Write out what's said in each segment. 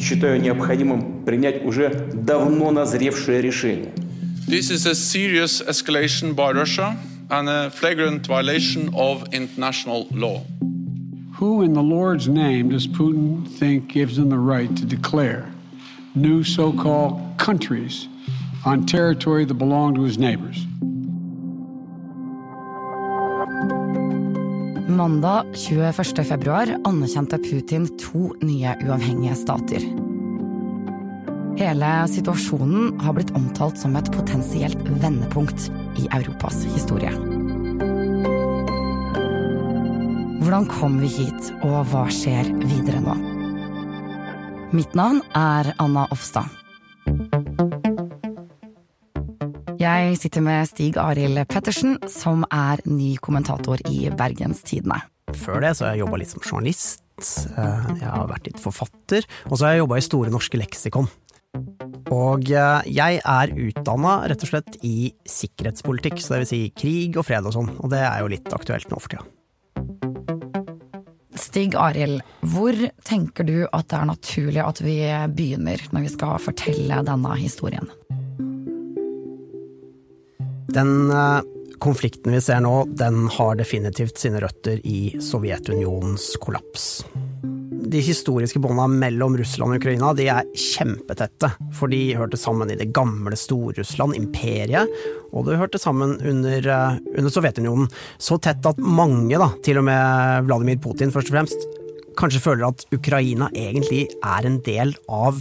считаю необходимым принять уже давно назревшее решение. This is a serious escalation by Russia and a flagrant violation of international law. Who in the Lord's name does Putin think gives him the right to declare new so called countries on territory that belong to his neighbors? Mandag 21. februar anerkjente Putin to nye uavhengige stater. Hele situasjonen har blitt omtalt som et potensielt vendepunkt i Europas historie. Hvordan kom vi hit, og hva skjer videre nå? Mitt navn er Anna Offstad. Jeg sitter med Stig Arild Pettersen, som er ny kommentator i Bergenstidene. Før det så har jeg jobba litt som journalist, eh, jeg har vært litt forfatter, og så har jeg jobba i Store norske leksikon. Og eh, jeg er utdanna rett og slett i sikkerhetspolitikk, så det vil si krig og fred og sånn, og det er jo litt aktuelt nå for tida. Stig Arild, hvor tenker du at det er naturlig at vi begynner når vi skal fortelle denne historien? Den eh, konflikten vi ser nå, den har definitivt sine røtter i Sovjetunionens kollaps. De historiske bånda mellom Russland og Ukraina de er kjempetette, for de hørte sammen i det gamle Stor-Russland, imperiet, og det hørte sammen under, eh, under Sovjetunionen. Så tett at mange, da, til og med Vladimir Putin først og fremst, kanskje føler at Ukraina egentlig er en del av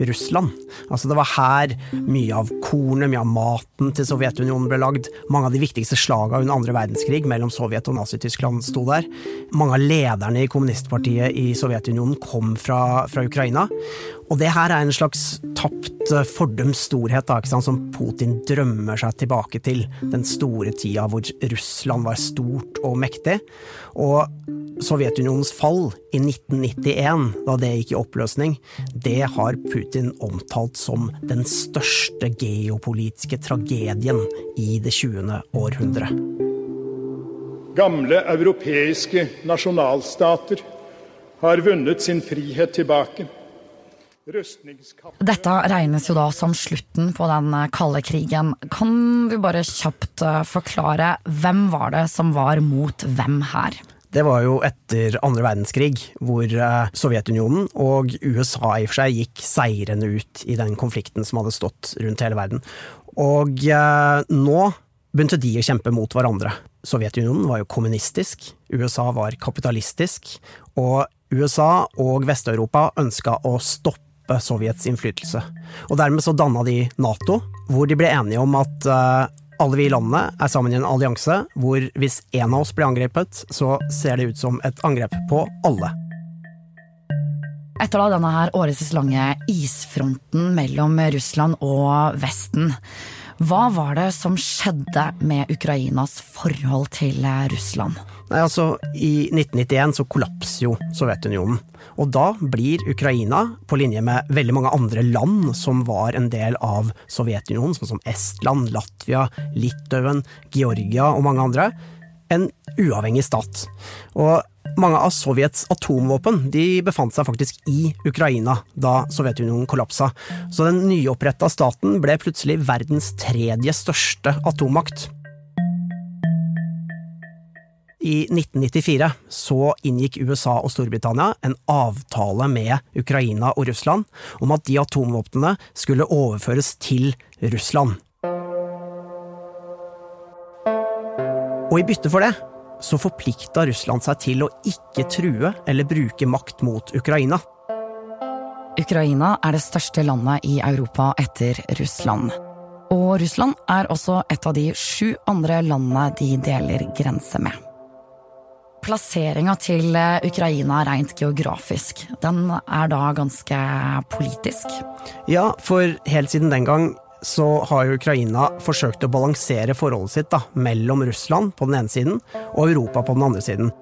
Russland. Altså Det var her mye av kornet, mye av maten til Sovjetunionen ble lagd. Mange av de viktigste slagene under andre verdenskrig mellom Sovjet og Nazi-Tyskland sto der. Mange av lederne i kommunistpartiet i Sovjetunionen kom fra, fra Ukraina. Og det her er en slags tapt eh, fordums storhet da, som Putin drømmer seg tilbake til. Den store tida hvor Russland var stort og mektig. Og Sovjetunionens fall i 1991, da det gikk i oppløsning, det har Putin omtalt som den største geopolitiske tragedien i det 20. århundre. Gamle europeiske nasjonalstater har vunnet sin frihet tilbake. Dette regnes jo da som slutten på den kalde krigen. Kan du bare kjapt eh, forklare hvem var det som var mot hvem her? Det var jo etter andre verdenskrig, hvor eh, Sovjetunionen og USA i og for seg gikk seirende ut i den konflikten som hadde stått rundt hele verden. Og eh, nå begynte de å kjempe mot hverandre. Sovjetunionen var jo kommunistisk, USA var kapitalistisk, og USA og Vest-Europa ønska å stoppe Sovjets innflytelse. Og dermed så danna de Nato, hvor de ble enige om at uh, alle vi i landene er sammen i en allianse hvor hvis én av oss blir angrepet, så ser det ut som et angrep på alle. Etter denne årevis lange isfronten mellom Russland og Vesten, hva var det som skjedde med Ukrainas forhold til Russland? Nei, altså, I 1991 så kollapser jo Sovjetunionen. Og da blir Ukraina, på linje med veldig mange andre land som var en del av Sovjetunionen, sånn som Estland, Latvia, Litauen, Georgia og mange andre, en uavhengig stat. Og mange av Sovjets atomvåpen de befant seg faktisk i Ukraina da Sovjetunionen kollapsa. Så den nyoppretta staten ble plutselig verdens tredje største atommakt. I 1994 så inngikk USA og Storbritannia en avtale med Ukraina og Russland om at de atomvåpnene skulle overføres til Russland. Og i bytte for det så forplikta Russland seg til å ikke true eller bruke makt mot Ukraina. Ukraina er det største landet i Europa etter Russland. Og Russland er også et av de sju andre landene de deler grense med. Plasseringa til eh, Ukraina rent geografisk, den er da ganske politisk? Ja, for helt siden den gang så har Ukraina forsøkt å balansere forholdet sitt da, mellom Russland på den ene siden og Europa på den andre siden.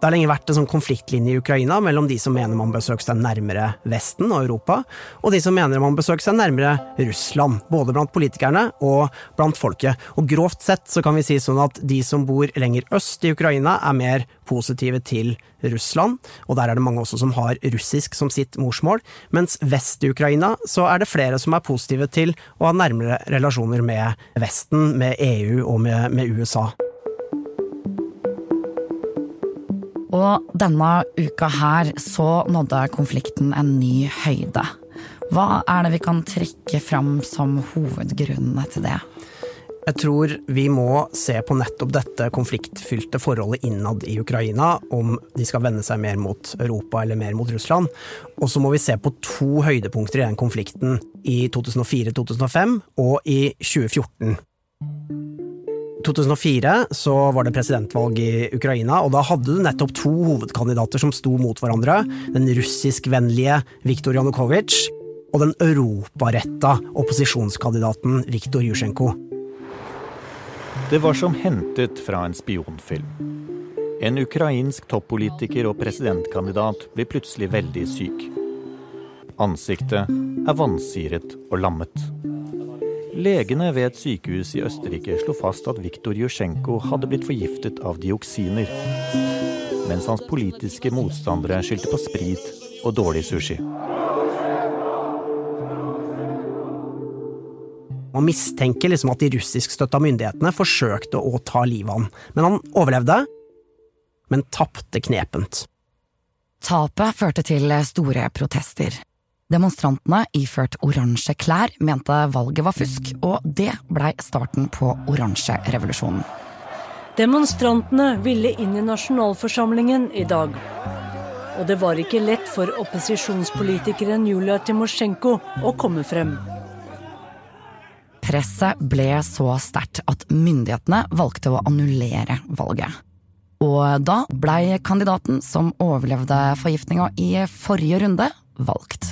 Det har lenge vært en sånn konfliktlinje i Ukraina mellom de som mener man bør søke seg nærmere Vesten og Europa, og de som mener man bør søke seg nærmere Russland, både blant politikerne og blant folket. Og grovt sett så kan vi si sånn at de som bor lenger øst i Ukraina, er mer positive til Russland, og der er det mange også som har russisk som sitt morsmål, mens vest i Ukraina så er det flere som er positive til å ha nærmere relasjoner med Vesten, med EU og med, med USA. Og denne uka her så nådde konflikten en ny høyde. Hva er det vi kan trekke fram som hovedgrunnene til det? Jeg tror vi må se på nettopp dette konfliktfylte forholdet innad i Ukraina, om de skal vende seg mer mot Europa eller mer mot Russland. Og så må vi se på to høydepunkter i den konflikten, i 2004-2005 og i 2014. 2004 så var det presidentvalg i Ukraina, og da hadde du nettopp to hovedkandidater som sto mot hverandre. Den russiskvennlige Viktor Janukovitsj og den europaretta opposisjonskandidaten Viktor Jusjenko. Det var som hentet fra en spionfilm. En ukrainsk toppolitiker og presidentkandidat blir plutselig veldig syk. Ansiktet er vansiret og lammet. Legene ved et sykehus i Østerrike slo fast at Viktor Jusjenko hadde blitt forgiftet av dioksiner, mens hans politiske motstandere skyldte på sprit og dårlig sushi. Man mistenker liksom at de russiskstøtta myndighetene forsøkte å ta livet av han, men han overlevde, men tapte knepent. Tapet førte til store protester. Demonstrantene, iført oransje klær, mente valget var fusk, og det blei starten på oransjerevolusjonen. Demonstrantene ville inn i nasjonalforsamlingen i dag. Og det var ikke lett for opposisjonspolitikeren Julia Timosjenko å komme frem. Presset ble så sterkt at myndighetene valgte å annullere valget. Og da blei kandidaten som overlevde forgiftninga i forrige runde, valgt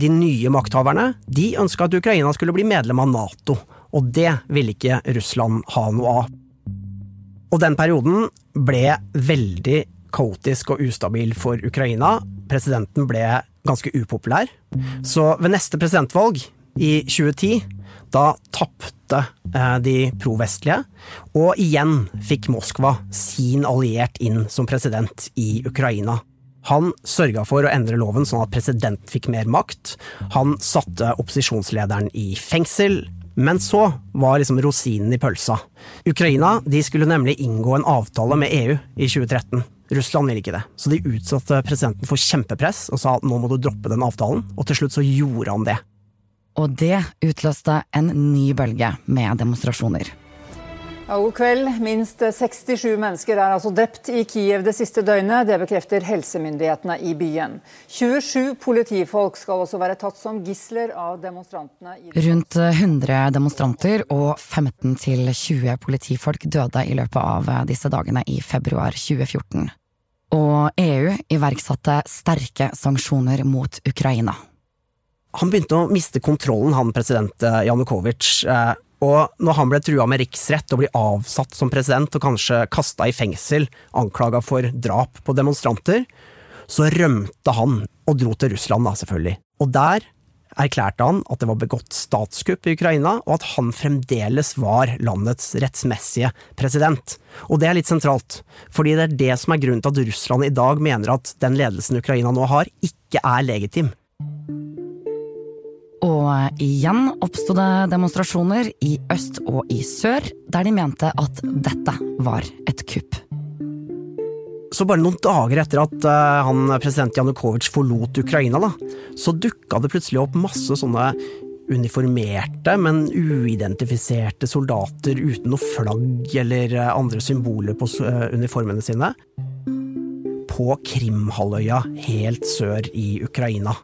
de nye makthaverne de ønska at Ukraina skulle bli medlem av Nato, og det ville ikke Russland ha noe av. Og den perioden ble veldig kaotisk og ustabil for Ukraina. Presidenten ble ganske upopulær. Så ved neste presidentvalg, i 2010, da tapte eh, de provestlige, og igjen fikk Moskva sin alliert inn som president i Ukraina. Han sørga for å endre loven sånn at president fikk mer makt. Han satte opposisjonslederen i fengsel. Men så var liksom rosinen i pølsa. Ukraina de skulle nemlig inngå en avtale med EU i 2013. Russland ville ikke det, så de utsatte presidenten for kjempepress og sa at nå må du droppe den avtalen, og til slutt så gjorde han det. Og det utløste en ny bølge med demonstrasjoner. Ja, god kveld. Minst 67 mennesker er altså drept i Kiev det siste døgnet. Det bekrefter helsemyndighetene i byen. 27 politifolk skal også være tatt som gisler av demonstrantene. Rundt 100 demonstranter og 15-20 politifolk døde i løpet av disse dagene i februar 2014. Og EU iverksatte sterke sanksjoner mot Ukraina. Han begynte å miste kontrollen, han president Janukovitsj. Og når han ble trua med riksrett og blir avsatt som president og kanskje kasta i fengsel, anklaga for drap på demonstranter, så rømte han og dro til Russland, da, selvfølgelig. Og der erklærte han at det var begått statskupp i Ukraina, og at han fremdeles var landets rettsmessige president. Og det er litt sentralt, fordi det er det som er grunnen til at Russland i dag mener at den ledelsen Ukraina nå har, ikke er legitim. Og igjen oppsto det demonstrasjoner i øst og i sør, der de mente at dette var et kupp. Så bare noen dager etter at uh, han, president Janukovitsj forlot Ukraina, da, så dukka det plutselig opp masse sånne uniformerte, men uidentifiserte soldater uten noe flagg eller eh, andre symboler på uh, uniformene sine. På Krimhalvøya helt sør i Ukraina.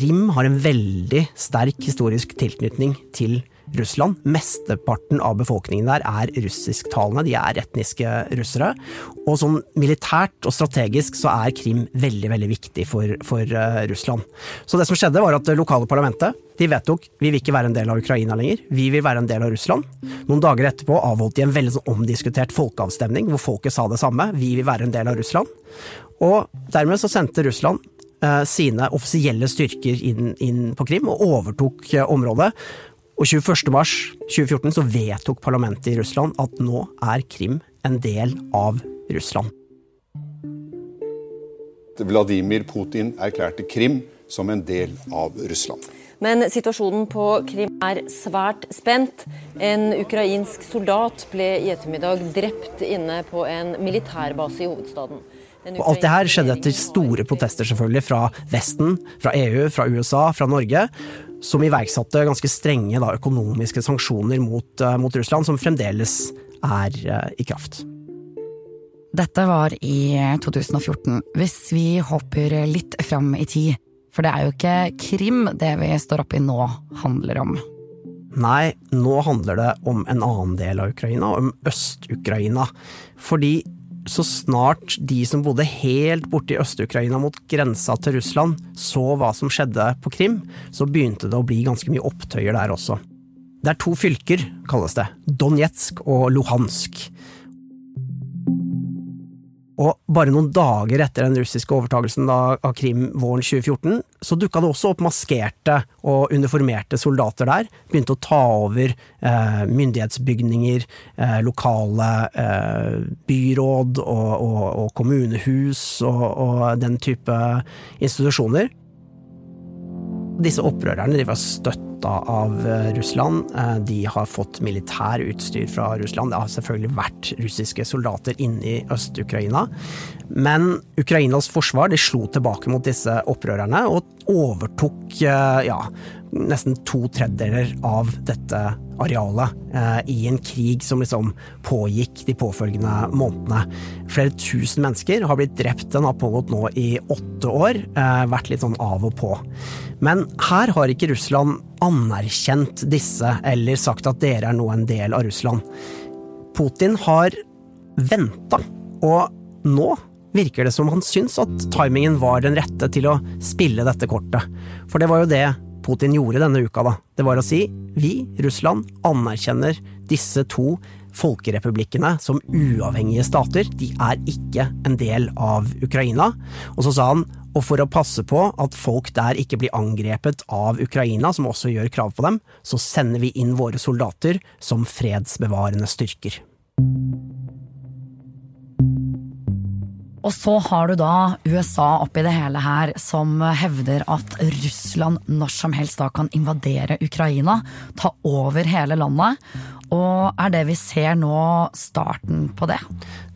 Krim har en veldig sterk historisk tilknytning til Russland. Mesteparten av befolkningen der er russisktalende, de er etniske russere. Og sånn militært og strategisk så er Krim veldig, veldig viktig for, for uh, Russland. Så det som skjedde var at det lokale parlamentet de vedtok vi vil ikke være en del av Ukraina lenger, vi vil være en del av Russland. Noen dager etterpå avholdt de en veldig sånn omdiskutert folkeavstemning hvor folket sa det samme, vi vil være en del av Russland. Og dermed så sendte Russland sine offisielle styrker inn, inn på Krim og overtok uh, området. Og 21.3.2014 så vedtok parlamentet i Russland at nå er Krim en del av Russland. Vladimir Putin erklærte Krim som en del av Russland. Men situasjonen på Krim er svært spent. En ukrainsk soldat ble i ettermiddag drept inne på en militærbase i hovedstaden. Og alt det her skjedde etter store protester selvfølgelig fra Vesten, fra EU, fra USA, fra Norge som iverksatte ganske strenge da, økonomiske sanksjoner mot, uh, mot, Russland, som fremdeles er uh, i kraft. Dette var i 2014. Hvis vi hopper litt fram i tid, for det er jo ikke Krim det vi står oppi i nå handler om. Nei, nå handler det om en annen del av Ukraina, om Øst-Ukraina. Fordi så snart de som bodde helt borte i Øst-Ukraina mot grensa til Russland, så hva som skjedde på Krim, så begynte det å bli ganske mye opptøyer der også. Det er to fylker, kalles det. Donetsk og Luhansk. Og bare noen dager etter den russiske overtagelsen av Krim våren 2014, så dukka det også opp maskerte og uniformerte soldater der. Begynte å ta over eh, myndighetsbygninger, eh, lokale eh, byråd og, og, og kommunehus og, og, den type institusjoner. Disse opprørerne de var støtt støtta av eh, Russland. Eh, de har fått militær utstyr fra Russland. Det har selvfølgelig vært russiske soldater inne i Øst-Ukraina. Men Ukrainas forsvar de slo tilbake mot disse opprørerne og overtok eh, ja, nesten to tredjedeler av dette arealet eh, i en krig som liksom pågikk de påfølgende månedene. Flere tusen mennesker har blitt drept. Den har pågått nå i åtte år. Eh, vært litt sånn av og på. Men her har ikke Russland anerkjent disse, eller sagt at dere er nå en del av Russland. Putin har venta, og nå virker det som han syns at timingen var den rette til å spille dette kortet. For det var jo det Putin gjorde denne uka, da. Det var å si vi, Russland, anerkjenner disse to folkerepublikkene som uavhengige stater. De er ikke en del av Ukraina. Og så sa han og for å passe på at folk der ikke blir angrepet av Ukraina, som også gjør krav på dem, så sender vi inn våre soldater som fredsbevarende styrker. Og så har du da USA oppi det hele her, som hevder at Russland når som helst da kan invadere Ukraina, ta over hele landet. Og er det vi ser nå starten på det?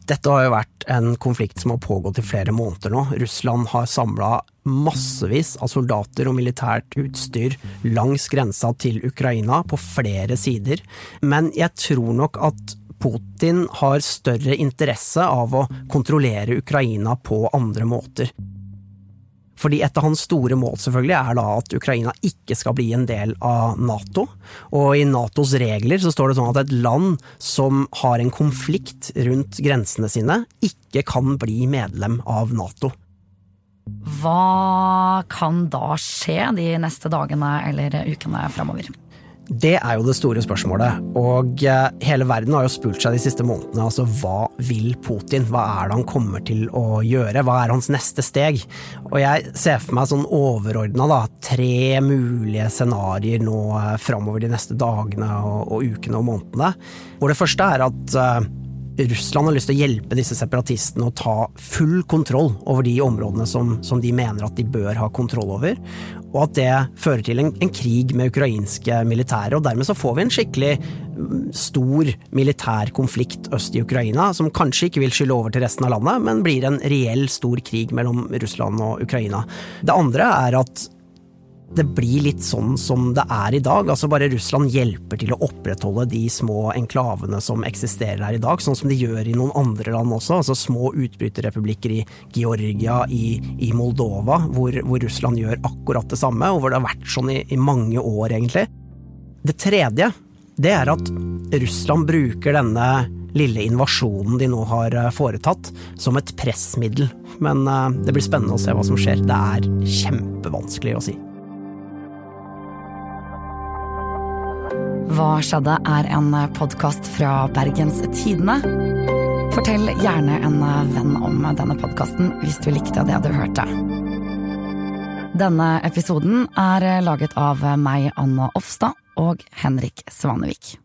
Dette har jo vært en konflikt som har pågått i flere måneder nå. Russland har samla massevis av soldater og militært utstyr langs grensa til Ukraina på flere sider. Men jeg tror nok at Putin har større interesse av å kontrollere Ukraina på andre måter. Fordi et av hans store mål selvfølgelig er da at Ukraina ikke skal bli en del av Nato. Og i Natos regler så står det sånn at et land som har en konflikt rundt grensene sine, ikke kan bli medlem av Nato. Hva kan da skje de neste dagene eller ukene framover? Det er jo det store spørsmålet, og eh, hele verden har jo spurt seg de siste månedene altså hva vil Putin? Hva er det han kommer til å gjøre? Hva er hans neste steg? Og jeg ser for meg sånn overordna da, tre mulige scenarioer nå eh, framover de neste dagene og, og, ukene og månedene. Hvor det første er at uh, Russland har lyst til å hjelpe disse separatistene å ta full kontroll over de områdene som, som, de mener at de bør ha kontroll over, og at det fører til en, en krig med ukrainske militære. og Dermed så får vi en skikkelig mm, stor militær konflikt øst i Ukraina, som kanskje ikke vil skylle over til resten av landet, men blir en reell stor krig mellom Russland og Ukraina. Det andre er at det blir litt sånn som det er i dag. altså Bare Russland hjelper til å opprettholde de små enklavene som eksisterer her i dag, sånn som de gjør i noen andre land også. altså Små utbryterrepublikker i Georgia, i, i Moldova, hvor, hvor, Russland gjør akkurat det samme, og hvor det har vært sånn i, i mange år, egentlig. Det tredje det er at Russland bruker denne lille invasjonen de nå har eh, foretatt, som et pressmiddel. Men eh, det blir spennende å se hva som skjer. Det er kjempevanskelig å si. Hva skjedde er en podkast fra Bergens Tidende. Fortell gjerne en venn om denne podkasten hvis du likte det du hørte. Denne episoden er laget av meg, Anna Offstad, og Henrik Svanevik.